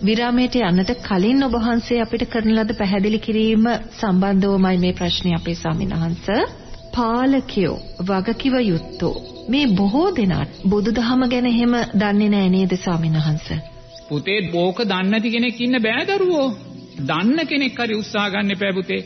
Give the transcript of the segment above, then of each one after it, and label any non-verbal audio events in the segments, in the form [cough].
විරාමයට යන්නට කලින් ඔබ වහන්සේ අපිට කරන ලද පැහැදිලි කිරීම සම්බන්ධවමයි මේ ප්‍රශ්නේ අපේ ස්වාමිනවහන්ස. පාලකයෝ වගකිව යුත්තෝ මේ බොහෝ දෙනාට බුදුදහම ගැන එහෙම දන්නේ නැහැ නේද ස්වාමිනවහන්ස? පුතේ බෝක දන්නේ නැති කෙනෙක් ඉන්න බෑ දරුවෝ. දන්න කෙනෙක් හරි උත්සාහ ගන්න එපා පුතේ.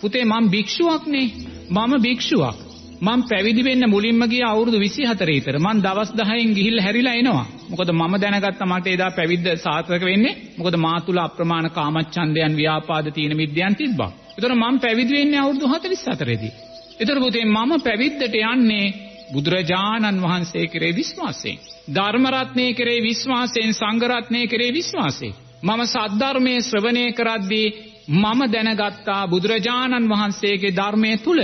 පුතේ මම භික්ෂුවක් නේ. මම භික්ෂුවක්. මම පැවිදි වෙන්න මුලින්ම ගිය අවුරුදු 24 විතර. මම දවස් 10න් ගිහිල්ලා හැරිලා එනවා. මොකද මම දැනගත්තා මට එදා පැවිද්ද සාර්ථක වෙන්නේ. මොකද මා තුල අප්‍රමාණ කාමච්ඡන්දයන් ව්‍යාපාද තීන මිද්‍යයන් තිබ්බා. ඒතර මම පැවිදි වෙන්නේ අවුරුදු 44 දී. ඒතර පුතේ මම පැවිද්දට යන්නේ බුදුරජාණන් වහන්සේ කෙරේ විශ්වාසයෙන්. ධර්ම රත්නයේ කෙරේ විශ්වාසයෙන් සංඝ රත්නයේ කෙරේ විශ්වාසයෙන්. මම සද්ධර්මයේ ශ්‍රවණය කරද්දී මම දැනගත්තා බුදුරජාණන් වහන්සේගේ ධර්මයේ තුල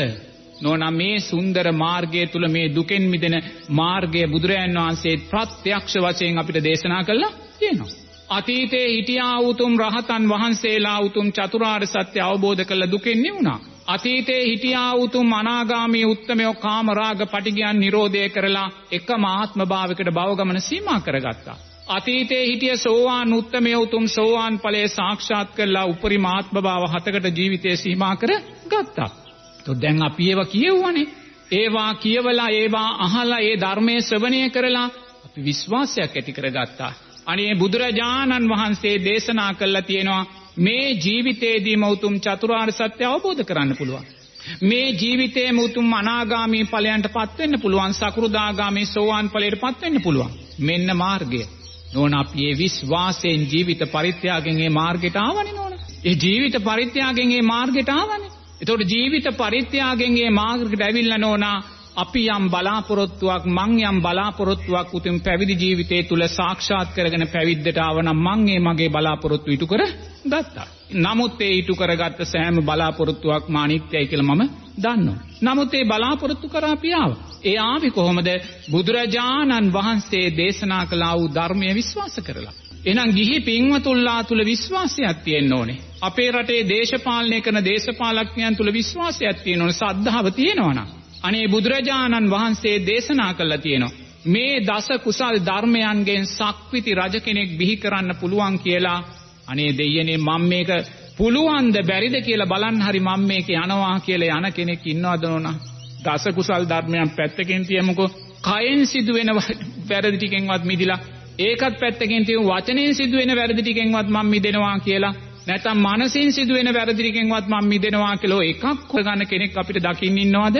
නොනම් මේ සුන්දර මාර්ගය තුල මේ දුකෙන් මිදෙන මාර්ගය බුදුරයන් වහන්සේ ප්‍රත්‍යක්ෂ වශයෙන් අපිට දේශනා කළා තියෙනවා. අතීතයේ හිටියා උතුම් රහතන් වහන්සේලා උතුම් චතුරාර්ය සත්‍ය අවබෝධ කළ දුකෙන් නිවුණා. අතීතයේ හිටියා උතුම් අනාගාමී උත්තමයෝ කාමරාග පටිගයන් නිරෝධය කරලා එකම ආත්ම භාවයකට භවගමන සීමා කරගත්තා. අතීතයේ හිටිය සෝවාන් උත්තමය උතුම් සෝවාන් ඵලයේ සාක්ෂාත් කරලා උපරිම ආත්ම භාව හතකට ජීවිතය සීමා කර ගත්තා. તો දැන් අපි ඒවා කියවුවානේ. ඒවා කියවලා ඒවා අහලා ඒ ධර්මයේ ශ්‍රවණය කරලා අපි විශ්වාසයක් ඇති කරගත්තා. අනේ බුදුරජාණන් වහන්සේ දේශනා කළා තියෙනවා මේ ජීවිතේදීම උතුම් චතුරාර්ය සත්‍ය අවබෝධ කරන්න පුළුවන්. මේ ජීවිතේම උතුම් අනාගාමී ඵලයන්ට පත් වෙන්න පුළුවන් සකෘදාගාමී සෝවාන් ඵලයට පත් වෙන්න පුළුවන්. මෙන්න මාර්ගය. නෝන අපි ඒ විශ්වාසයෙන් ජීවිත පරිත්‍යාගයෙන් ඒ මාර්ගයට ආවනේ නෝන. ඒ ජීවිත පරිත්‍යාගයෙන් ඒ මාර්ගයට ආවනේ. එතකොට ජීවිත පරිත්‍යාගයෙන් මේ මාර්ගකට ඇවිල්ලා නෝනා අපි යම් බලාපොරොත්තුවක් මං යම් බලාපොරොත්තුවක් උතුම් පැවිදි ජීවිතයේ තුල සාක්ෂාත් කරගෙන පැවිද්දට ආවනම් මං ඒ මගේ බලාපොරොත්තු ඉටු කර ගත්තා. නමුත් ඒ ඉටු කරගත්ත සෑම බලාපොරොත්තුවක්ම අනිත්‍යයි කියලා මම දන්නවා. නමුත් ඒ බලාපොරොත්තු කරා අපි ආවා. ඒ ආවි කොහොමද? බුදුරජාණන් වහන්සේ දේශනා කළ වූ ධර්මය විශ්වාස කරලා. එහෙනම් ගිහි පින්වතුන්ලා තුල විශ්වාසයක් තියෙන්න ඕනේ. අපේ රටේ දේශපාලනය කරන දේශපාලඥයන් තුල විශ්වාසයක් තියෙන්න ඕනේ. සද්ධාව තියෙනවනම්. අනේ බුදුරජාණන් වහන්සේ දේශනා කළා තියෙනවා. මේ දස කුසල් ධර්මයන්ගෙන් සක්විති රජ කෙනෙක් බිහි කරන්න පුළුවන් කියලා අනේ දෙයියනේ මම මේක පුළුවන්ද බැරිද කියලා බලන්න හරි මම මේක යනවා කියලා යන කෙනෙක් ඉන්නවද නෝනා දස කුසල් ධර්මයන් පැත්තකින් තියමුකෝ කයෙන් සිදුවෙන [laughs] වැරදි ටිකෙන්වත් මිදිලා ඒකත් පැත්තකින් තියමු වචනෙන් සිදුවෙන වැරදි ටිකෙන්වත් මම මිදෙනවා කියලා නැත්නම් මනසින් සිදුවෙන වැරදි ටිකෙන්වත් මම මිදෙනවා කියලා එකක් හොයගන්න කෙනෙක් අපිට දකින්න ඉන්නවද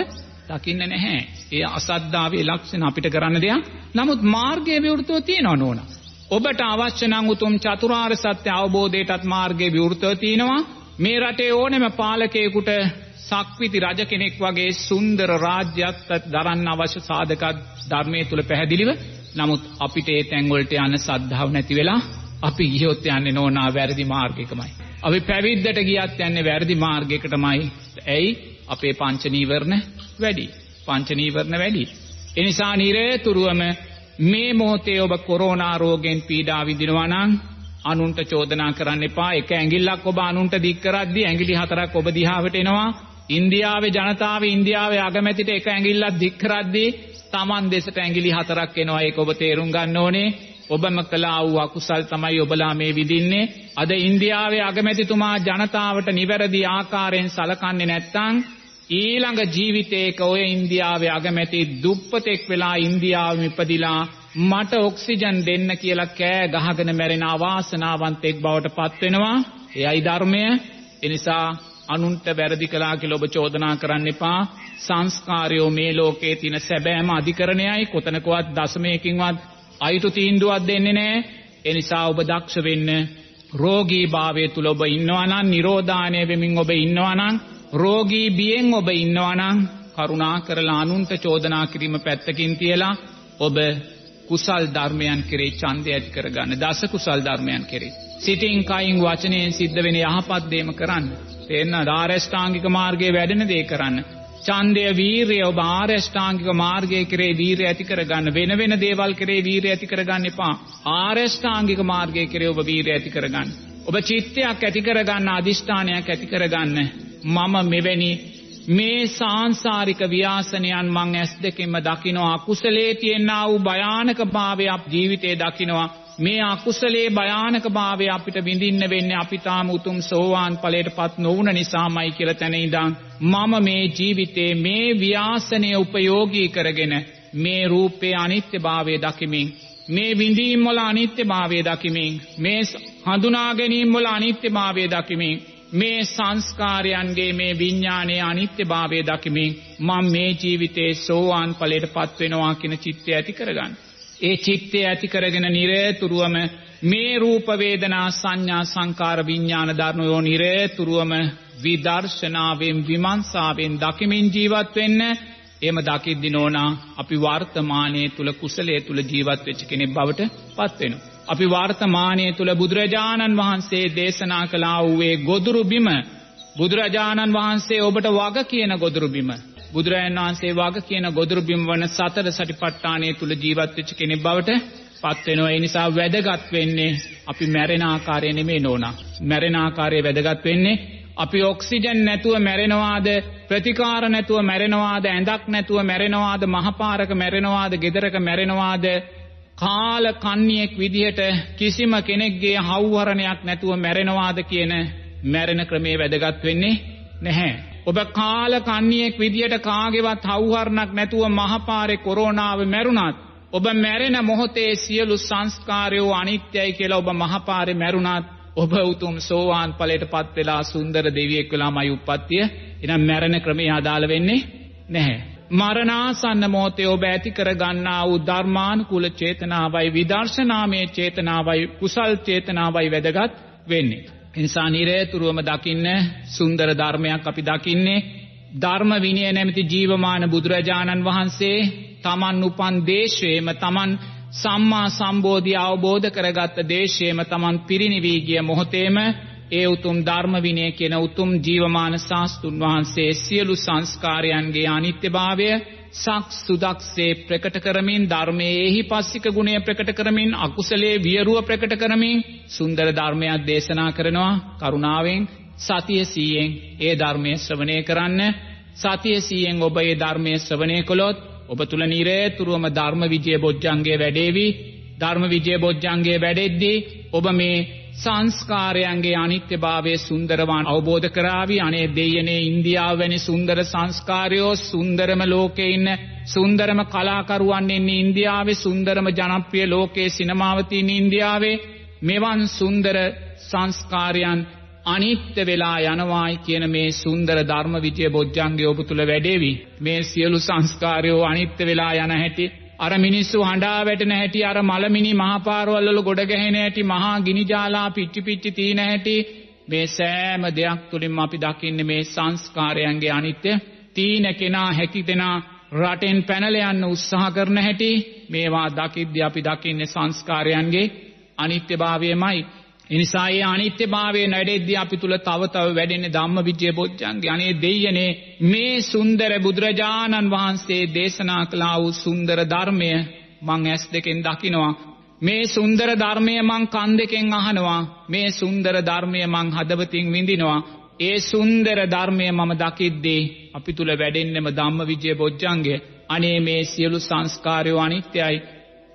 දකින්න නැහැ. ඒ අසද්ධාවේ ලක්ෂණ අපිට කරන්න දෙයක්. නමුත් මාර්ගයේ විවෘතව තියෙනව නෝනා. ඔබට අවශ්‍ය නම් උතුම් චතුරාර්ය සත්‍ය අවබෝධයටත් මාර්ගයේ විවෘතව තියෙනවා. මේ රටේ ඕනෙම පාලකයෙකුට සක්විති රජ කෙනෙක් වගේ සුන්දර රාජ්‍යයක් දරන්න අවශ්‍ය සාධක ධර්මයේ තුල පැහැදිලිව නමුත් අපිට ඒ තැන් වලට යන්න සද්ධාව නැති වෙලා අපි ගියොත් යන්නේ නෝනා වැරදි මාර්ගයකමයි. අපි පැවිද්දට ගියත් යන්නේ වැරදි මාර්ගයකටමයි. ඇයි? අපේ පංච නීවරණ වැඩි. පංච නීවරණ වැඩි. ඒ නිසා නිරේතුරුවම මේ මොහොතේ ඔබ කොරෝනා රෝගයෙන් පීඩා විඳිනවා නම් අනුන්ට චෝදනා කරන්න එපා. එක ඇඟිල්ලක් ඔබ අනුන්ට දික් කරද්දී ඇඟිලි හතරක් ඔබ දිහාවට එනවා. ඉන්දියාවේ ජනතාව ඉන්දියාවේ අගමැතිට එක ඇඟිල්ලක් දික් කරද්දී Taman දෙසට ඇඟිලි හතරක් එනවා. ඒක ඔබ තේරුම් ගන්න ඕනේ. ඔබම කළා වූ අකුසල් තමයි ඔබලා මේ විඳින්නේ. අද ඉන්දියාවේ අගමැතිතුමා ජනතාවට නිවැරදි ආකාරයෙන් සලකන්නේ නැත්නම් ඊළඟ ජීවිතේක ඔය ඉන්දියාවේ අගමැති දුප්පතෙක් වෙලා ඉන්දියාවෙම ඉපදිලා මට ඔක්සිජන් දෙන්න කියලා කෑ ගහගෙන මැරෙන අවාසනාවන්තෙක් බවට පත් වෙනවා. එයයි ධර්මය. එනිසා අනුන්ට වැරදි කළා කියලා ඔබ චෝදනා කරන්න එපා. සංස්කාරයෝ මේ ලෝකේ තියෙන සැබෑම අධිකරණයයි කොතනකවත් දශමයකින්වත් අයිතු තීන්දුවක් දෙන්නේ නැහැ. ඒ නිසා ඔබ දක්ෂ වෙන්න රෝගී භාවය තුල ඔබ ඉන්නවා නම් නිරෝධානය වෙමින් ඔබ ඉන්නවා නම් රෝගී බියෙන් ඔබ ඉන්නවා නම් කරුණා කරලා අනුන්ට චෝදනා කිරීම පැත්තකින් තියලා ඔබ කුසල් ධර්මයන් කෙරේ ඡන්දය ඇති කරගන්න දස කුසල් ධර්මයන් කෙරේ සිතින් කයින් වචනයෙන් සිද්ධ වෙන යහපත් දේම කරන්න තේන්න ආරෂ්ඨාංගික මාර්ගයේ වැඩෙන දේ කරන්න. ඡන්දය වීරිය ඔබ ආරෂ්ඨාංගික මාර්ගයේ කෙරේ වීරිය ඇති කරගන්න වෙන වෙන දේවල් කෙරේ වීරිය ඇති කරගන්න එපා. ආරෂ්ඨාංගික මාර්ගයේ කෙරේ ඔබ වීරිය ඇති කරගන්න. ඔබ චිත්තයක් ඇති කරගන්න අදිෂ්ඨානයක් ඇති කරගන්න. මම මෙවැනි මේ සාංසාරික ව්‍යාසනයන් මං ඇස් දෙකින්ම දකිනවා අකුසලේ තියෙනා වූ භයානක භාවයක් ජීවිතේ දකිනවා. මේ අකුසලේ භයානකභාවය අපිට විඳින්න වෙන්නේ අපි තාම උතුම් සෝවාන් ඵලයටපත් නොවුන නිසාමයි කියලා තැන ඉඳන් මම මේ ජීවිතේ මේ ව්‍යාසනය උපයෝගී කරගෙන මේ රූපේ අනිත්‍යභාවය දකිමින් මේ විඳීම් වල අනිත්‍යභාවය දකිමින් මේ හඳුනා ගැනීම වල අනිත්‍යභාවය දකිමින් මේ සංස්කාරයන්ගේ මේ විඤ්ඥානයේ අනිත්‍යභාවය දකිමින් මං මේ ජීවිතේ සෝවාන් පලට පත් වෙනවා කියන චිත්තය ඇති කරගන්න. ඒ චිත්තය ඇති කරගෙන නිරේතුරුවම මේ රූපවේදනා සංඥා සංකාර විඤ්ඥාන ධර්ණයෝ නිරේතුරුවම විදර්ශනාවෙන් විමන්සාාවෙන් දකිමින් ජීවත් වෙන්න එම දකිද්දි නෝනා අපි වර්තමානය තුළ කුසලේ තුළ ජීවත් වෙච්ච කෙනෙක් බවට පත්වෙන. අපි වර්තමානය තුළ බුදුරජාණන් වහන්සේ දේශනා කලා වූයේ ගොදුරු බිම බුදුරජාණන් වහන්සේ ඔබට වග කියන ගොදුරු බිම. බුදුරජාණන් වහන්සේ වග කියන ගොදුරු බිම් වන සතර සටිපට්ඨානය තුළ ජීවත් වෙච්ච කෙනෙක් බවට පත්වෙනවා. ඒ නිසා වැදගත් වෙන්නේ අපි මැරෙන ආකාරය නෙමේ නෝනා. මැරෙන ආකාරය වැදගත් වෙන්නේ අපි ඔක්සිජන් නැතුව මැරෙනවාද ප්‍රතිකාර නැතුව මැරෙනවාද ඇඳක් නැතුව මැරෙනවාද මහපාරක මැරෙනවාද ගෙදරක මැරෙනවාද කාල කන්නියෙක් විදිහට කිසිම කෙනෙක්ගේ හව්වරණයක් නැතුව මැරෙනවාද කියන මැරෙන ක්‍රමේ වැදගත් වෙන්නේ නැහැ. ඔබ කාල කන්නියෙක් විදිහට කාගෙවත් හව්හරණක් නැතුව මහපාරේ කොරෝනාව මැරුණත් ඔබ මැරෙන මොහොතේ සියලු සංස්කාරයෝ අනිත්‍යයි කියලා ඔබ මහපාරේ මැරුණත් ඔබ උතුම් සෝවාන් ඵලයට පත් වෙලා සුන්දර දෙවියෙක් වෙලාමයි උප්පත්තිය. එනම් මැරෙන ක්‍රමය අදාළ වෙන්නේ නැහැ. මරණාසන්න මොහොතේ ඔබ ඇති කර ගන්නා වූ ධර්මානුකූල චේතනාවයි විදර්ශනාමය චේතනාවයි කුසල් චේතනාවයි වැදගත් වෙන්නේ. එනිසා නිරේතුරුවම දකින්න සුන්දර ධර්මයක් අපි දකින්නේ. ධර්ම විනය නැමති ජීවමාන බුදුරජාණන් වහන්සේ තමන් උපන් දේශයේම තමන් සම්මා සම්බෝධිය අවබෝධ කරගත්ත දේශයේම තමන් පිරිනිවී ගිය මොහොතේම ඒ උතුම් ධර්ම විනය කියන උතුම් ජීවමාන ශාස්තුන් වහන්සේ සියලු සංස්කාරයන්ගේ අනිත්‍යභාවය සක් සුදක්සේ ප්‍රකට කරමින් ධර්මයේ එහි පස්සික ගුණය ප්‍රකට කරමින් අකුසලේ වියරුව ප්‍රකට කරමින් සුන්දර ධර්මයක් දේශනා කරනවා. කරුණාවෙන් සතිය සීයෙන් ඒ ධර්මය ශ්‍රවණය කරන්න. සතිය සීයෙන් ඔබ ඒ ධර්මය ශ්‍රවණය කළොත් ඔබ තුල නිරේතුරුවම ධර්ම විජය බොජ්ජංගේ වැඩේවි. ධර්ම විජය බොජ්ජංගේ වැඩෙද්දී ඔබ මේ සංස්කාරයන්ගේ අනිත්‍යභාවය සුන්දරවන් අවබෝධ කරාවි අනේ දෙයනේ ඉන්දියාව වැනි සුන්දර සංස්කාරයෝ සුන්දරම ලෝකේ ඉන්න සුන්දරම කලාකරුවන් ඉන්නේ ඉන්දියාවේ සුන්දරම ජනප්‍රිය ලෝකයේ සිනමාවතින් ඉන්දියාවේ. මෙවන් සුන්දර සංස්කාරයන් අනිත්‍ය වෙලා යනවායි කියන මේ සුන්දර ධර්ම විජය බොජ්ජංගේ ඔබ තුල වැඩේවි. මේ සියලු සංස්කාරයෝ අනිත්‍ය වෙලා යන හැටි අර මිනිස්සු හඬා වැටෙන හැටි අර මලමිනි මහපාරවල් වල ගොඩ ගැහෙන හැටි මහා ගිනි ජාලා පිච්චි පිච්චි තීන හැටි මේ සෑම දෙයක් තුලින්ම අපි දකින්නේ මේ සංස්කාරයන්ගේ අනිත්‍ය. තීන කෙනා හැකි දෙනා රටෙන් පැනලා යන්න උත්සාහ කරන හැටි මේවා දකිද්දී අපි දකින්නේ සංස්කාරයන්ගේ අනිත්‍යභාවයමයි. එනිසා ඒ අනිත්‍යභාවය නැඩෙද්දී අපි තුල තව තව වැඩෙන්නේ ධම්මවිජය බොජ්ජංගේ අනේ දෙයනේ මේ සුන්දර බුදුරජාණන් වහන්සේ දේශනා කළා වූ සුන්දර ධර්මය මං ඇස් දෙකෙන් දකිනවා. මේ සුන්දර ධර්මය මං කන් දෙකෙන් අහනවා. මේ සුන්දර ධර්මය මං හදවතින් විඳිනවා. ඒ සුන්දර ධර්මය මම දකිද්දී අපි තුල වැඩෙන්නෙම ධම්මවිජය බොජ්ජංගේ අනේ මේ සියලු සංස්කාරයෝ අනිත්‍යයි.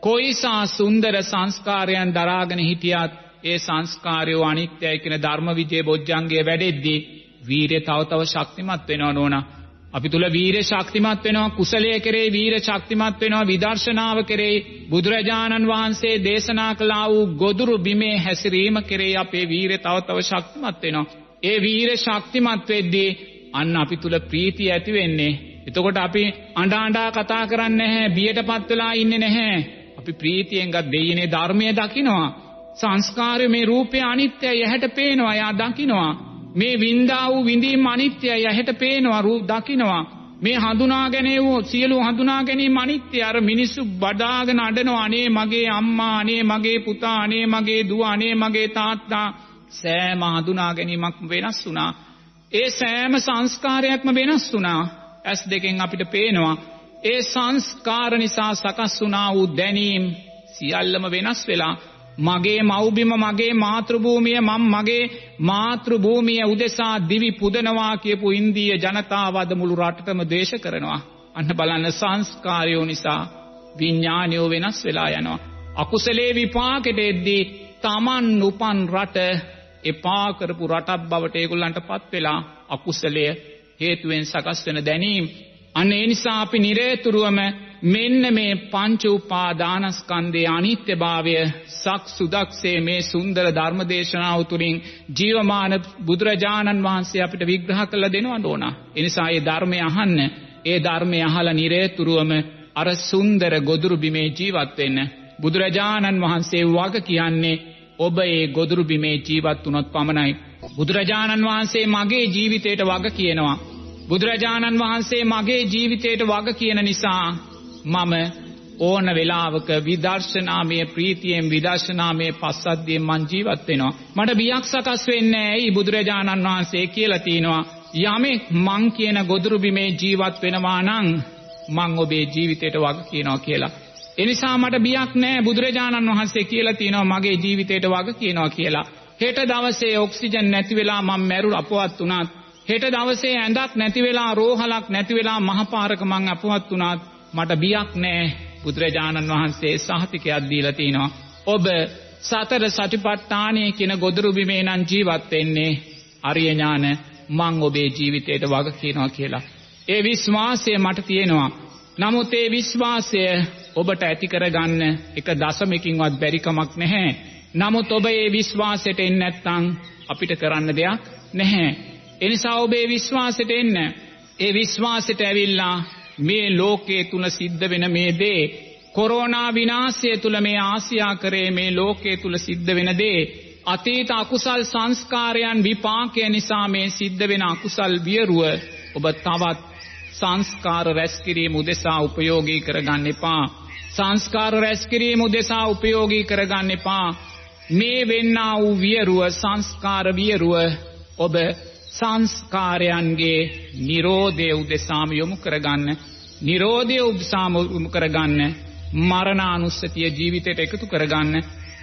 කොයිසා සුන්දර සංස්කාරයන් දරාගෙන හිටියත් ඒ සංස්කාරයෝ අනිත්‍යයි කියන ධර්ම විජේ බොජ්ජංගයේ වැඩෙද්දී වීරිය තව තව ශක්තිමත් වෙනවා නෝනා. අපි තුල වීරිය ශක්තිමත් වෙනවා කුසලයේ කෙරේ වීරිය ශක්තිමත් වෙනවා විදර්ශනාව කෙරේ බුදුරජාණන් වහන්සේ දේශනා කළා වූ ගොදුරු බිමේ හැසිරීම කෙරේ අපේ වීරිය තව තව ශක්තිමත් වෙනවා. ඒ වීරිය ශක්තිමත් වෙද්දී අන්න අපි තුල ප්‍රීතිය ඇති වෙන්නේ. එතකොට අපි අඬ අඬා කතා කරන්නේ නැහැ බියටපත් වෙලා ඉන්නේ නැහැ. අපි ප්‍රීතියෙන් ගත් දෙයිනේ ධර්මයේ දකිනවා. සංස්කාරය මේ රූපය අනිත්‍යයි ඇහැට පේනවා එයා දකිනවා. මේ වින්දා වූ විඳීම් අනිත්‍යයි ඇහැට පේනවා රූප දකිනවා. මේ හඳුනා ගැනීම සියලු හඳුනා ගැනීම අනිත්‍ය අර මිනිස්සු බඩාගෙන අඬනවා අනේ මගේ අම්මා අනේ මගේ පුතා අනේ මගේ දුව අනේ මගේ තාත්තා. සෑම හඳුනා ගැනීමක් වෙනස් වුණා. ඒ සෑම සංස්කාරයක්ම වෙනස් වුණා. ඇස් දෙකෙන් අපිට පේනවා. ඒ සංස්කාර නිසා සකස් වුණා වූ දැනීම් සියල්ලම වෙනස් වෙලා මගේ මව්බිම මගේ මාතෘභූමිය මම මගේ මාතෘභූමිය උදෙසා දිවි පුදනවා කියපු ඉන්දීය ජනතාව අද මුළු රටටම ද්වේෂ කරනවා. අන්න බලන්න සංස්කාරයෝ නිසා විඥානයෝ වෙනස් වෙලා යනවා. අකුසලේ විපාකෙට එද්දී තමන් උපන් රට එපා කරපු රටක් බවට ඒගොල්ලන්ට පත් වෙලා අකුසලය හේතුවෙන් සකස් වෙන දැනීම අන්න ඒ නිසා අපි නිරේතුරුවම මෙන්න මේ පංච උපාදානස්කන්ධයේ අනිත්‍යභාවය සක් සුදක්සේ මේ සුන්දර ධර්ම දේශනාව තුළින් ජීවමාන බුදුරජාණන් වහන්සේ අපිට විග්‍රහ කළ දෙනවා ඕන. එනිසා ඒ ධර්මය අහන්න ඒ ධර්මය අහලා නිරේතුරුවම අර සුන්දර ගොදුරු බිමේ ජීවත් වෙන්න බුදුරජාණන් වහන්සේ වග කියන්නේ ඔබ ඒ ගොදුරු බිමේ ජීවත් වුණොත් පමණයි. බුදුරජාණන් වහන්සේ මගේ ජීවිතයට වග කියනවා. බුදුරජාණන් වහන්සේ මගේ ජීවිතයට වග කියන නිසා මම ඕන වෙලාවක විදර්ශනාමය ප්‍රීතියෙන් විදර්ශනාමය පස්සද්ධියෙන් මං ජීවත් වෙනවා. මට බියක් සකස් වෙන්නේ ඇයි බුදුරජාණන් වහන්සේ කියලා තිනවා. යමෙක් මං කියන ගොදුරු බිමේ ජීවත් වෙනවා නම් මං ඔබේ ජීවිතයට වග කියනවා කියලා. එනිසා මට බියක් නෑ බුදුරජාණන් වහන්සේ කියලා තියෙනවා මගේ ජීවිතයට වග කියනවා කියලා. හෙට දවසේ ඔක්සිජන් නැති වෙලා මම මැරු අපවත් වුණත් හෙට දවසේ ඇඳක් නැති වෙලා රෝහලක් නැති වෙලා මහපාරක මං අපවත් වුණත් මට බියක් නෑ බුදුරජාණන් වහන්සේ සහතිකයක් දීලා තිනවා. ඔබ සතර සටිපට්ඨානයේ කියන ගොදුරු බිමේ නම් ජීවත් වෙන්නේ අරිය ඥාන මං ඔබේ ජීවිතයට වග කියනවා කියලා. ඒ විශ්වාසය මට තියෙනවා. නමුත් ඒ විශ්වාසය ඔබට ඇති කරගන්න එක දශමකින්වත් බැරිකමක් නැහැ. නමුත් ඔබ ඒ විශ්වාසයට එන්නේ නැත්නම් අපිට කරන්න දෙයක් නැහැ. එනිසා ඔබේ විශ්වාසයට එන්න. ඒ විශ්වාසයට ඇවිල්ලා මේ ලෝකයේ තුල සිද්ධ වෙන මේ දේ කොරෝනා විනාශය තුල මේ ආසියා කරේ මේ ලෝකයේ තුල සිද්ධ වෙන දේ අතීත අකුසල් සංස්කාරයන් විපාකය නිසා මේ සිද්ධ වෙන අකුසල් වියරුව ඔබ තවත් සංස්කාර රැස්කිරීම උදෙසා උපයෝගී කරගන්න එපා. සංස්කාර රැස්කිරීම උදෙසා උපයෝගී කරගන්න එපා. මේ වෙන්නා වූ වියරුව සංස්කාර වියරුව ඔබ සංස්කාරයන්ගේ නිරෝධය උදෙසාම යොමු කරගන්න. නිරෝධය උදෙසාම යොමු කරගන්න. මරණානුස්සතිය ජීවිතයට එකතු කරගන්න.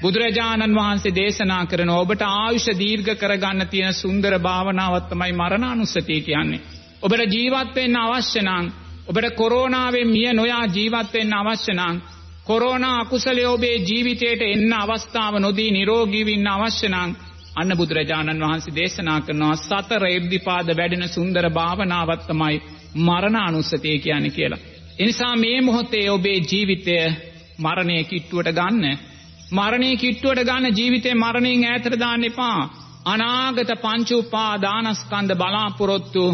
බුදුරජාණන් වහන්සේ දේශනා කරන ඔබට ආයුෂ දීර්ඝ කරගන්න තියෙන සුන්දර භාවනාවක් තමයි මරණානුස්සතිය කියන්නේ. ඔබට ජීවත් වෙන්න අවශ්‍ය නම් ඔබට කොරෝනාවෙන් මිය නොයා ජීවත් වෙන්න අවශ්‍ය නම් කොරෝනා අකුසලයේ ඔබේ ජීවිතයට එන්න අවස්ථාව නොදී නිරෝගී වෙන්න අවශ්‍ය නම් අන්න බුදුරජාණන් වහන්සේ දේශනා කරනවා සතර ඉර්ධිපාද වැඩෙන සුන්දර භාවනාවක් තමයි මරණ අනුස්සතිය කියන්නේ කියලා. එනිසා මේ මොහොතේ ඔබේ ජීවිතය මරණය කිට්ටුවට ගන්න. මරණය කිට්ටුවට ගන්න ජීවිතේ මරණයෙන් ඈතට දාන්න එපා. අනාගත පංච උපාදානස්කන්ධ බලාපොරොත්තු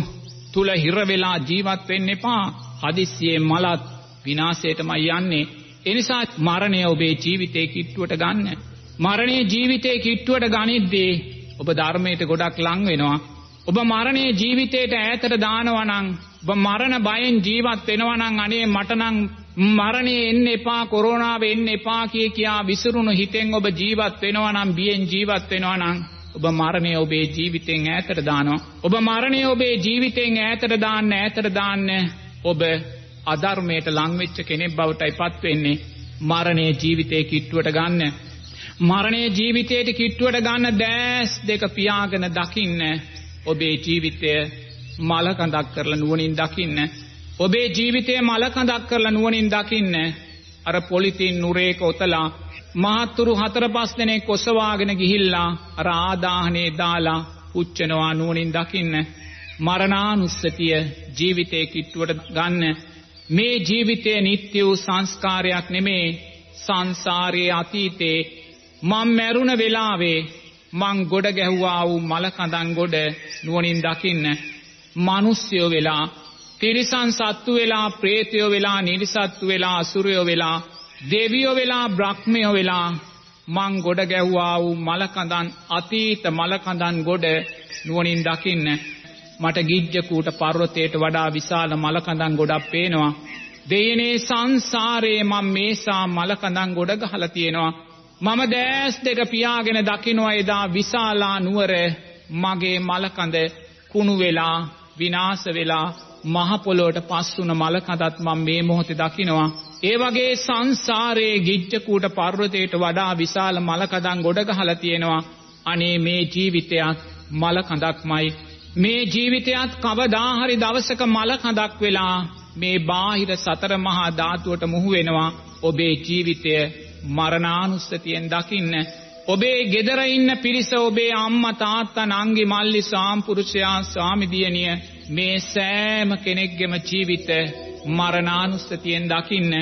තුල හිර වෙලා ජීවත් වෙන්න එපා. හදිස්සියේ මලත් විනාශයටමයි යන්නේ. එනිසා මරණය ඔබේ ජීවිතේ කිට්ටුවට ගන්න. මරණයේ ජීවිතේ කිට්ටුවට ගනිද්දී ඔබ ධර්මයට ගොඩක් ලං වෙනවා. ඔබ මරණයේ ජීවිතයට ඈතට දානවා නම් ඔබ මරණ බයෙන් ජීවත් වෙනවා නම් අනේ මට නම් මරණය එන්න එපා කොරෝනාව එන්න එපා කිය කියා විසිරුණු හිතෙන් ඔබ ජීවත් වෙනවා නම් බියෙන් ජීවත් වෙනවා නම් ඔබ මරණය ඔබේ ජීවිතෙන් ඈතට දානවා. ඔබ මරණය ඔබේ ජීවිතෙන් ඈතට දාන්න ඈතට දාන්න ඔබ අධර්මයට ලං වෙච්ච කෙනෙක් බවටයි පත් වෙන්නේ. මරණය ජීවිතේ කිට්ටුවට ගන්න. මරණය ජීවිතයට කිට්ටුවට ගන්න දැස් දෙක පියාගෙන දකින්න. ඔබේ ජීවිතය මලකඳක් කරලා නුවණින් දකින්න. ඔබේ ජීවිතය මලකඳක් කරලා නුවණින් දකින්න. අර පොලිතින් නුරේක ඔතලා මහත්තුරු හතර පස් දෙනෙක් ඔසවාගෙන ගිහිල්ලා අර ආදාහනේ දාලා පුච්චනවා නුවණින් දකින්න. මරණානුස්සතිය ජීවිතේ කිට්ටුවට ගන්න. මේ ජීවිතය නිත්‍ය වූ සංස්කාරයක් නෙමේ සංසාරයේ අතීතේ මං මැරුණ වෙලාවේ මං ගොඩ ගැහුවා වූ මලකඳන් ගොඩ නුවණින් දකින්න. මිනිස්යෝ වෙලා තිරිසන් සත්තු වෙලා ප්‍රේතයෝ වෙලා නිරිසත්තු වෙලා අසුරයෝ වෙලා දෙවියෝ වෙලා බ්‍රහ්මයෝ වෙලා මං ගොඩ ගැහුවා වූ මලකඳන් අතීත මලකඳන් ගොඩ නුවණින් දකින්න. මට ගිජ්ජකූට පර්වතයට වඩා විශාල මලකඳන් ගොඩක් පේනවා. දෙයනේ සංසාරේ මම මේසා මලකඳන් ගොඩ ගහලා තියෙනවා. මම දැස් දෙක පියාගෙන දකිනවා එදා විශාලා නුවර මගේ මලකඳ කුණු වෙලා විනාශ වෙලා මහ පොළොවට පස් වුණ මලකඳත් මම මේ මොහොතේ දකිනවා. ඒ වගේ සංසාරයේ ගිජ්ජකූට පර්වතයට වඩා විශාල මලකඳන් ගොඩ ගහලා තියෙනවා. අනේ මේ ජීවිතයත් මලකඳක්මයි මේ ජීවිතයත් කවදා හරි දවසක මලකඳක් වෙලා මේ බාහිර සතර මහා ධාතුවට මුහු වෙනවා. ඔබේ ජීවිතය මරණානුස්සතියෙන් දකින්න. ඔබේ ගෙදර ඉන්න පිරිස ඔබේ අම්මා තාත්තා නංගි මල්ලි සාම්පුරුෂයා ස්වාමිදියණිය මේ සෑම කෙනෙක්ගෙම ජීවිත මරණානුස්සතියෙන් දකින්න.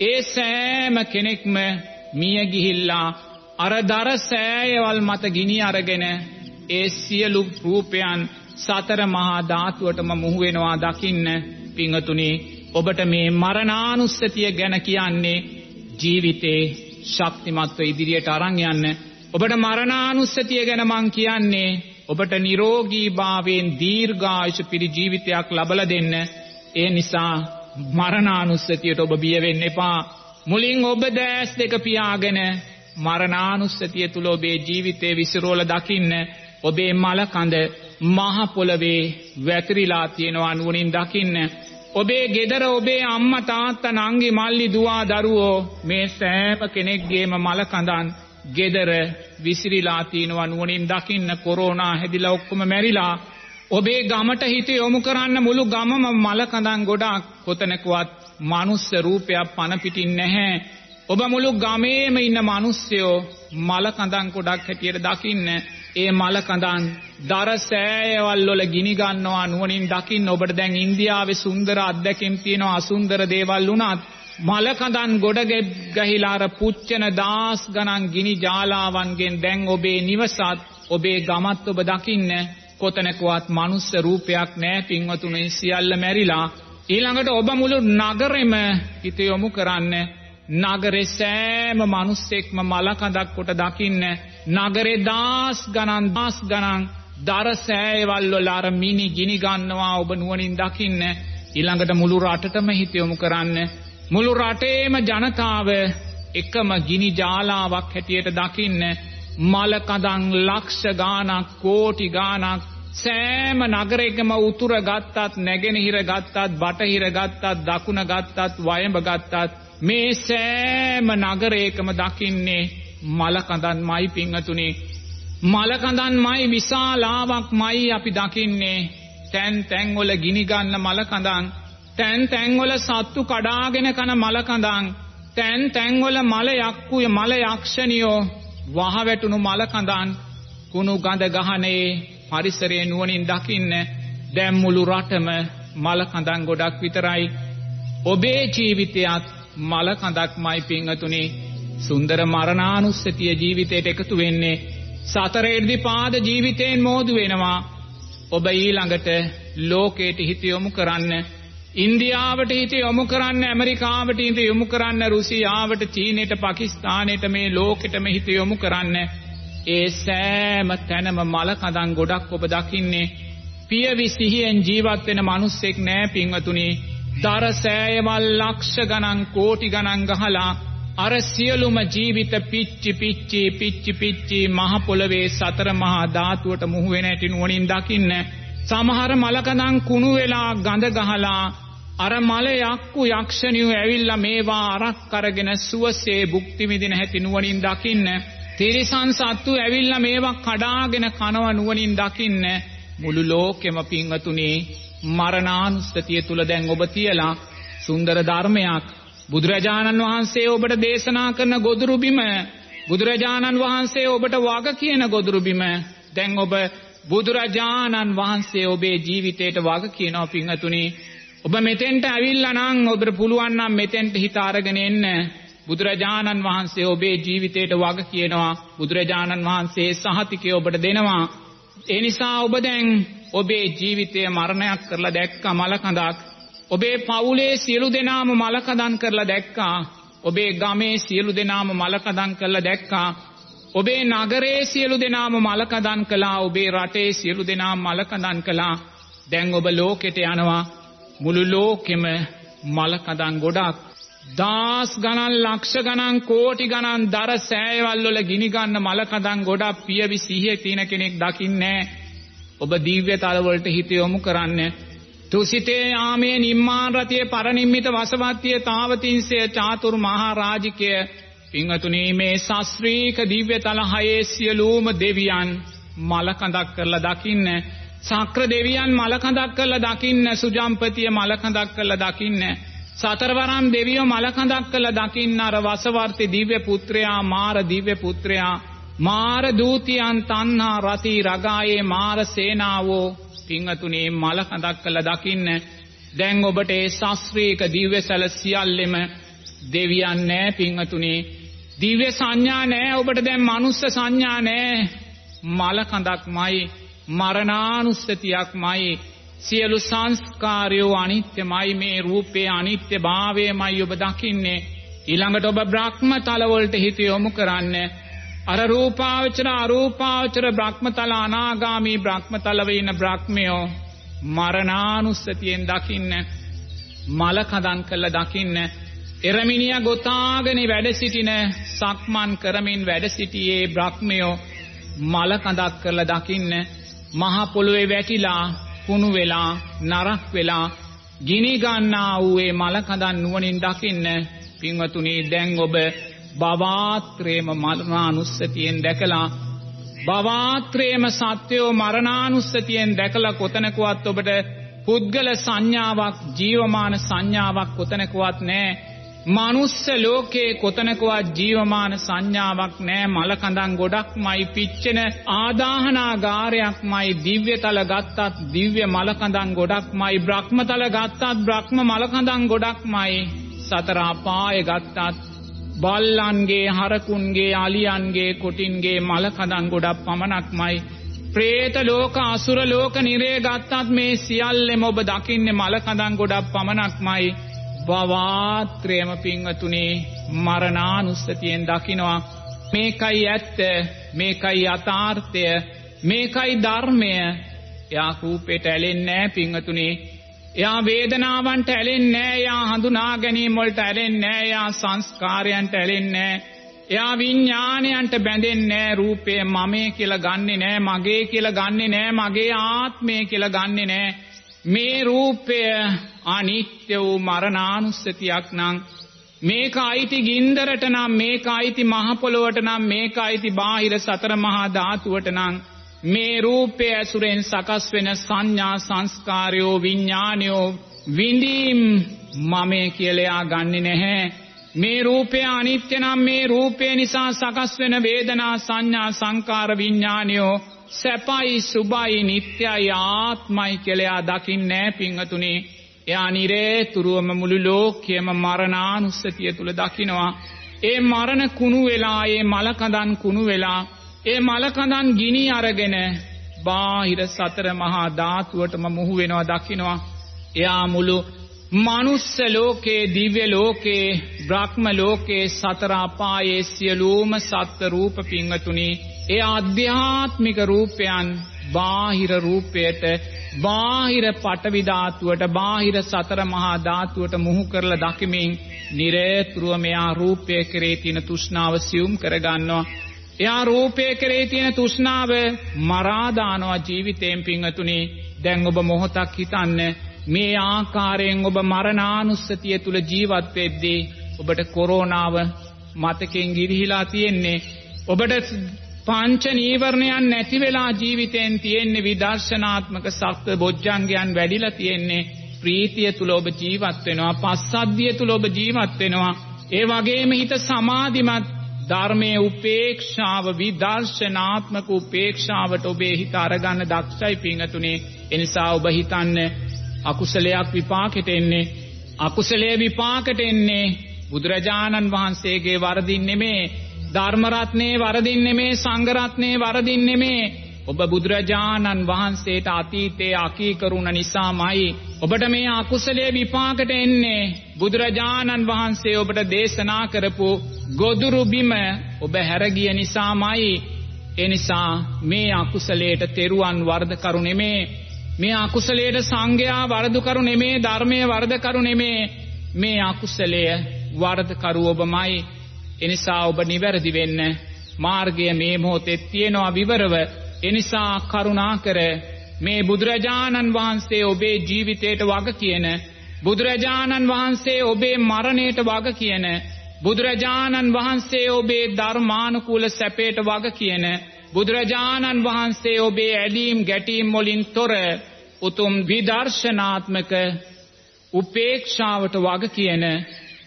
ඒ සෑම කෙනෙක්ම මිය ගිහිල්ලා අර දර සෑයවල් මත ගිනි අරගෙන ඒ සියලු රූපයන් සතර මහා ධාතුවටම මුහු වෙනවා දකින්න පිංගතුනි ඔබට මේ මරණානුස්සතිය ගැන කියන්නේ ජීවිතේ ශක්තිමත්ව ඉදිරියට අරන් යන්න. ඔබට මරණානුස්සතිය ගැන මං කියන්නේ ඔබට නිරෝගීභාවයෙන් දීර්ඝායුෂ පිරි ජීවිතයක් ලබලා දෙන්න. ඒ නිසා මරණානුස්සතියට ඔබ බිය වෙන්න එපා. මුලින් ඔබ දැස් දෙක පියාගෙන මරණානුස්සතිය තුල ඔබේ ජීවිතේ විසිරෝල දකින්න. ඔබේ මල කඳ මහ පොළවේ වැතිරිලා තියෙනවා නුවණින් දකින්න. ඔබේ ගෙදර ඔබේ අම්මා තාත්තා නංගි මල්ලි දුවා දරුවෝ මේ සෑම කෙනෙක්ගේම මල කඳන් ගෙදර විසිරිලා තියෙනවා නුවණින් දකින්න කොරෝනා හැදිලා ඔක්කොම මැරිලා ඔබේ ගමට හිත යොමු කරන්න මුළු ගමම මල කඳන් ගොඩක් කොතනකවත් මනුස්ස රූපයක් පන පිටින් නැහැ. ඔබ මුළු ගමේම ඉන්න මිනිස්සයෝ මල කඳන් ගොඩක් හැටියට දකින්න ඒ මල කඳන් දර සෑයවල් වල ගිනි ගන්නවා නුවණින් දකින්න ඔබට දැන් ඉන්දියාවේ සුන්දර අත්දැකීම් තියෙනවා අසුන්දර දේවල් වුණත් මල කඳන් ගොඩ ගහිලා අර පුච්චන දාස් ගණන් ගිනි ජාලාවන්ගෙන් දැන් ඔබේ නිවසත් ඔබේ ගමත් ඔබ දකින්න කොතනකවත් මනුස්ස රූපයක් නැහැ පින්වතුනි සියල්ල මැරිලා. ඊළඟට ඔබ මුළු නගරෙම හිත යොමු කරන්න නගරේ සෑම මිනිස්සෙක්ම මල කඳක් කොට දකින්න නගරේ දාස් ගණන් දාස් ගණන් දර සෑයවල් වල අර මිනි ගිනි ගන්නවා. ඔබ නුවණින් දකින්න ඊළඟට මුළු රටටම හිත යොමු කරන්න. මුළු රටේම ජනතාව එකම ගිනි ජාලාවක් හැටියට දකින්න මල කඳන් ලක්ෂ ගාණක් කෝටි ගාණක් සෑම නගරයකම උතුර ගත්තත් නැගෙනහිර ගත්තත් බටහිර ගත්තත් දකුණ ගත්තත් වයඹ ගත්තත් මේ සෑම නගරයකම දකින්නේ මල කඳන්මයි පිංහතුනේ. මල කඳන්මයි විශාලාවක්මයි අපි දකින්නේ. තැන් තැන්වල ගිනිගන්න මල කඳන්. තැන් තැන්වල සත්තු කඩාගෙන කන මල කඳන්. තැන් තැන්වල මල යක්කුය මල යක්ෂණියෝ වහවැටුණු මල කඳන්. කුණු ගඳ ගහනේ පරිසරයේ නුවණින් දකින්න දැන් මුළු රටම මල කඳන් ගොඩක් විතරයි. ඔබේ ජීවිතයත් මල කඳක්මයි පිංහතුනි. සුන්දර මරණානුස්සතිය ජීවිතයට එකතු වෙන්නේ සතර ඉර්ධිපාද ජීවිතයෙන් මෝදු වෙනවා. ඔබ ඊළඟට ලෝකයට හිත යොමු කරන්න ඉන්දියාවට හිත යොමු කරන්න ඇමරිකාවට හිත යොමු කරන්න රුසියාවට චීනයට පාකිස්තානයට මේ ලෝකෙටම හිත යොමු කරන්න. ඒ සෑම තැනම මල කඳන් ගොඩක් ඔබ දකින්නේ. පියවි සිහියෙන් ජීවත් වෙන මිනිස්සෙක් නෑ පින්වතුනි. දර සෑයවල් ලක්ෂ ගණන් කෝටි ගණන් ගහලා අර සියලුම ජීවිත පිච්චි පිච්චි පිච්චි පිච්චි මහ පොළවේ සතර මහා ධාතුවට මුහු වෙන ඇති නුවණින් දකින්න සමහර මලකඳන් කුණු වෙලා ගඳ ගහලා අර මල යක්කු යක්ෂණියෝ ඇවිල්ලා මේවා අරක් අරගෙන සුවසේ භුක්ති විඳින හැටි නුවණින් දකින්න. තිරිසන් සත්තු ඇවිල්ලා මේවා කඩාගෙන කනව නුවණින් දකින්න. මුළු ලෝකෙම පිංවතුනි මරණානුස්සතිය තුල දැන් ඔබ තියලා සුන්දර ධර්මයක් බුදුරජාණන් වහන්සේ ඔබට දේශනා කරන ගොදුරු බිම බුදුරජාණන් වහන්සේ ඔබට වග කියන ගොදුරු බිම දැන් ඔබ බුදුරජාණන් වහන්සේ ඔබේ ජීවිතයට වග කියනවා පිංහතුනි ඔබ මෙතෙන්ට ඇවිල්ලා නම් ඔබට පුළුවන් නම් මෙතෙන්ට හිත අරගෙන එන්න. බුදුරජාණන් වහන්සේ ඔබේ ජීවිතයට වග කියනවා. බුදුරජාණන් වහන්සේ සහතිකය ඔබට දෙනවා. ඒ නිසා ඔබ දැන් ඔබේ ජීවිතය මරණයක් කරලා දැක්කා මලකඳක් ඔබේ පවුලේ සියලු දෙනාම මලකඳන් කරලා දැක්කා. ඔබේ ගමේ සියලු දෙනාම මලකඳන් කරලා දැක්කා. ඔබේ නගරේ සියලු දෙනාම මලකඳන් කළා. ඔබේ රටේ සියලු දෙනාම මලකඳන් කළා. දැන් ඔබ ලෝකෙට යනවා. මුළු ලෝකෙම මලකඳන් ගොඩක්. දාස් ගණන් ලක්ෂ ගණන් කෝටි ගණන් දර සෑයවල් වල ගිනි ගන්න මලකඳන් ගොඩක් පියවි සිහිය තියෙන කෙනෙක් දකින්නේ. ඔබ දිව්‍ය තලවලට හිත යොමු කරන්න. තුසිතේ යාමේ නිම්මාන රතිය පරනිම්මිත වසවත්තිය තාවතින්සේ චාතුරු මහා රාජිකය පිංහතුනි මේ ශස්ත්‍රීක දිව්‍ය තල හයේ සියලූම දෙවියන් මලකඳක් කරලා දකින්න. සක්‍ර දෙවියන් මලකඳක් කරලා දකින්න. සුජම්පතිය මලකඳක් කරලා දකින්න. සතරවරම් දෙවියෝ මලකඳක් කළ දකින්න. අර වසවර්ති දිව්‍ය පුත්‍රයා මාර දිව්‍ය පුත්‍රයා මාර දූතියන් තන්හා රති රගායේ මාර සේනාවෝ පිංහතුනේ මලකඳක් කළ දකින්න. දැන් ඔබට ඒ ශස්ත්‍රීක දිව්‍ය සැල සියල්ලෙම දෙවියන් නෑ පිංහතුනේ. දිව්‍ය සංඥා නෑ ඔබට දැන් මනුස්ස සංඥා නෑ. මලකඳක්මයි මරණානුස්සතියක්මයි සියලු සංස්කාරයෝ අනිත්‍යමයි මේ රූපේ අනිත්‍ය භාවයමයි ඔබ දකින්නේ. ඊළඟට ඔබ බ්‍රහ්ම තලවලට හිත යොමු කරන්න. අර රූපාවචර අරූපාවචර බ්‍රහ්මතල අනාගාමී බ්‍රහ්මතලව ඉන්න බ්‍රහ්මයෝ මරණානුස්සතියෙන් දකින්න මල කදන් කළ දකින්න එරමිනිය ගොතාගෙන වැඩ සිටින සක්මන් කරමින් වැඩ සිටියේ බ්‍රහ්මයෝ මල කඳක් කරලා දකින්න මහ පොළොවේ වැටිලා කුණු වෙලා නරක් වෙලා ගිනි ගන්නා වූ ඒ මල කඳන් නුවණින් දකින්න පින්වතුනි දැන් ඔබ බවාත්‍රේම මරණානුස්සතියෙන් දැකලා බවාත්‍රේම සත්‍යෝ මරණානුස්සතියෙන් දැකලා කොතනකවත් ඔබට පුද්ගල සංඥාවක් ජීවමාන සංඥාවක් කොතනකවත් නැහැ. මනුස්ස ලෝකේ කොතනකවත් ජීවමාන සංඥාවක් නෑ මලකඳන් ගොඩක්මයි පිච්චෙන ආදාහනාගාරයක්මයි දිව්‍යතල ගත්තත් දිව්‍ය මලකඳන් ගොඩක්මයි බ්‍රහ්මතල ගත්තත් බ්‍රහ්ම මලකඳන් ගොඩක්මයි. සතර අපාය ගත්තත් බල්ලන්ගේ හරකුන්ගේ අලියන්ගේ කොටින්ගේ මලකඳන් ගොඩක් පමණක්මයි. ප්‍රේත ලෝක අසුර ලෝක නිරේ ගත්තත් මේ සියල්ලෙම ඔබ දකින්නේ මලකඳන් ගොඩක් පමණක්මයි. බවාත්‍රයම පිංවතුනේ මරණානුස්සතියෙන් දකිනවා. මේකයි ඇත්ත මේකයි යථාර්ථය මේකයි ධර්මය. එයා රූපේට ඇලෙන්නේ නැහැ පිංවතුනේ එයා වේදනාවන්ට ඇලෙන්නේ නැහැ. එයා හඳුනා ගැනීම වලට ඇලෙන්නේ නැහැ. එයා සංස්කාරයන්ට ඇලෙන්නේ නැහැ. එයා විඥාණයන්ට බැඳෙන්නේ නැහැ. රූපය මමේ කියලා ගන්නෙ නැහැ. මගේ කියලා ගන්නෙ නැහැ. මගේ ආත්මය කියලා ගන්නෙ නැහැ. මේ රූපය අනිත්‍ය වූ මරණානුස්සතියක් නම් මේක අයිති ගින්දරට නම් මේක අයිති මහ පොළොවට නම් මේක අයිති බාහිර සතර මහා ධාතුවට නම් මේ රූපය ඇසුරෙන් සකස් වෙන සංඥා සංස්කාරයෝ විඥානයෝ විඳීම් මමේ කියලා ගන්නෙ නැහැ. මේ රූපය අනිත්‍ය නම් මේ රූපය නිසා සකස් වෙන වේදනා සංඥා සංකාර විඥානයෝ සැපයි සුබයි නිත්‍යයි ආත්මයි කියලා දකින්නේ පිංහතුනේ එයා නිරේතුරුවම මුළු ලෝකයේම මරණානුස්සතිය තුල දකිනවා. ඒ මරණ කුණු වෙලා ඒ මලකඳන් කුණු වෙලා ඒ මලකඳන් ගිනි අරගෙන බාහිර සතර මහා ධාතුවටම මුහු වෙනවා දකිනවා එයා මුළු මනුස්ස ලෝකේ දිව්‍ය ලෝකේ බ්‍රහ්ම ලෝකේ සතර අපායේ සියලුම සත්ත්ව රූප පිංගතුනි ඒ ආධ්‍යාත්මික රූපයන් බාහිර රූපයට බාහිර පටවි ධාතුවට බාහිර සතර මහා ධාතුවට මුහු කරලා දකිමින් නිරේතුරුව මෙයා රූපය කෙරේ තියෙන තෘෂ්ණාව සියුම් කරගන්නවා. එයා රූපය කෙරේ තියෙන තෘෂ්ණාව මරා දානවා ජීවිතයෙන් පිංගතුනි දැන් ඔබ මොහොතක් හිතන්න මේ ආකාරයෙන් ඔබ මරණානුස්සතිය තුල ජීවත් වෙද්දී ඔබට කොරෝනාව මතකෙන් ගිරිහිලා තියෙන්නේ. ඔබට පංච නීවරණයන් නැති වෙලා ජීවිතෙන් තියෙන්නේ විදර්ශනාත්මක සත්‍ය බොජ්ජංගයන් වැඩිලා තියෙන්නේ. ප්‍රීතිය තුල ඔබ ජීවත් වෙනවා පස්සද්ධිය තුල ඔබ ජීවත් වෙනවා. ඒ වගේම හිත සමාධිමත් ධර්මයේ උපේක්ෂාව විදර්ශනාත්මක උපේක්ෂාවට ඔබේ හිත අරගන්න දක්ෂයි පිංගතුනේ එනිසා ඔබ හිතන්න අකුසලයක් විපාකෙට එන්නේ. අකුසලයේ විපාකෙට එන්නේ බුදුරජාණන් වහන්සේගේ වරදින් නෙමේ. ධර්මරත්නයේ වරදින් නෙමේ සංඝරත්නයේ වරදින් නෙමේ. ඔබ බුදුරජාණන් වහන්සේට අතීතයේ අකීකරුණ නිසාමයි. ඔබට මේ අකුසලයේ විපාකට එන්නේ. බුදුරජාණන් වහන්සේ ඔබට දේශනා කරපු ගොදුරු බිම ඔබ හැරගිය නිසාමයි. ඒ නිසා මේ අකුසලයට තෙරුවන් වර්ධකරු නෙමේ. මේ අකුසලයට සංඝයා වරදකරු නෙමේ ධර්මයේ වරදකරු නෙමේ. මේ අකුසලය වරදකරු ඔබමයි. එනිසා ඔබ නිවැරදි වෙන්න මාර්ගය මේ මොහොතේ තියෙනවා විවරව. එනිසා කරුණාකර මේ බුදුරජාණන් වහන්සේ ඔබේ ජීවිතයට වග කියන බුදුරජාණන් වහන්සේ ඔබේ මරණයට වග කියන බුදුරජාණන් වහන්සේ ඔබේ ධර්මානුකූල සැපයට වග කියන බුදුරජාණන් වහන්සේ ඔබේ ඇලීම් ගැටීම් වලින් තොර උතුම් විදර්ශනාත්මක උපේක්ෂාවට වග කියන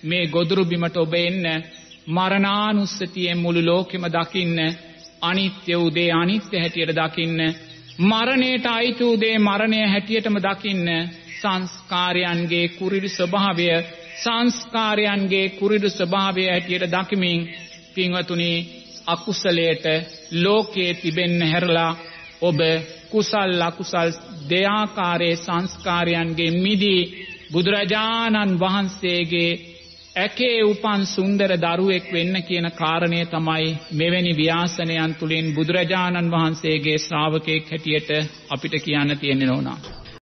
මේ ගොදුරු බිමට ඔබ එන්න මරණානුස්සතියෙන් මුළු ලෝකෙම දකින්න අනිත්‍ය උදේ අනිත්‍ය හැටියට දකින්න මරණයට අයිති උදේ මරණය හැටියටම දකින්න සංස්කාරයන්ගේ කුරිරු ස්වභාවය සංස්කාරයන්ගේ කුරිරු ස්වභාවය හැටියට දකිමින් පින්වතුනි අකුසලයට ලෝකයේ තිබෙන්න හැරලා ඔබ කුසල් අකුසල් දෙයාකාරයේ සංස්කාරයන්ගේ මිදී බුදුරජාණන් වහන්සේගේ ඇකේ උපන් සුන්දර දරුවෙක් වෙන්න කියන කාරණය තමයි මෙවැනි ව්‍යාසනයන් තුළින් බුදුරජාණන් වහන්සේගේ ශ්‍රාවකයෙක් හැටියට අපිට කියන්න තියෙන්නේ නෝනා.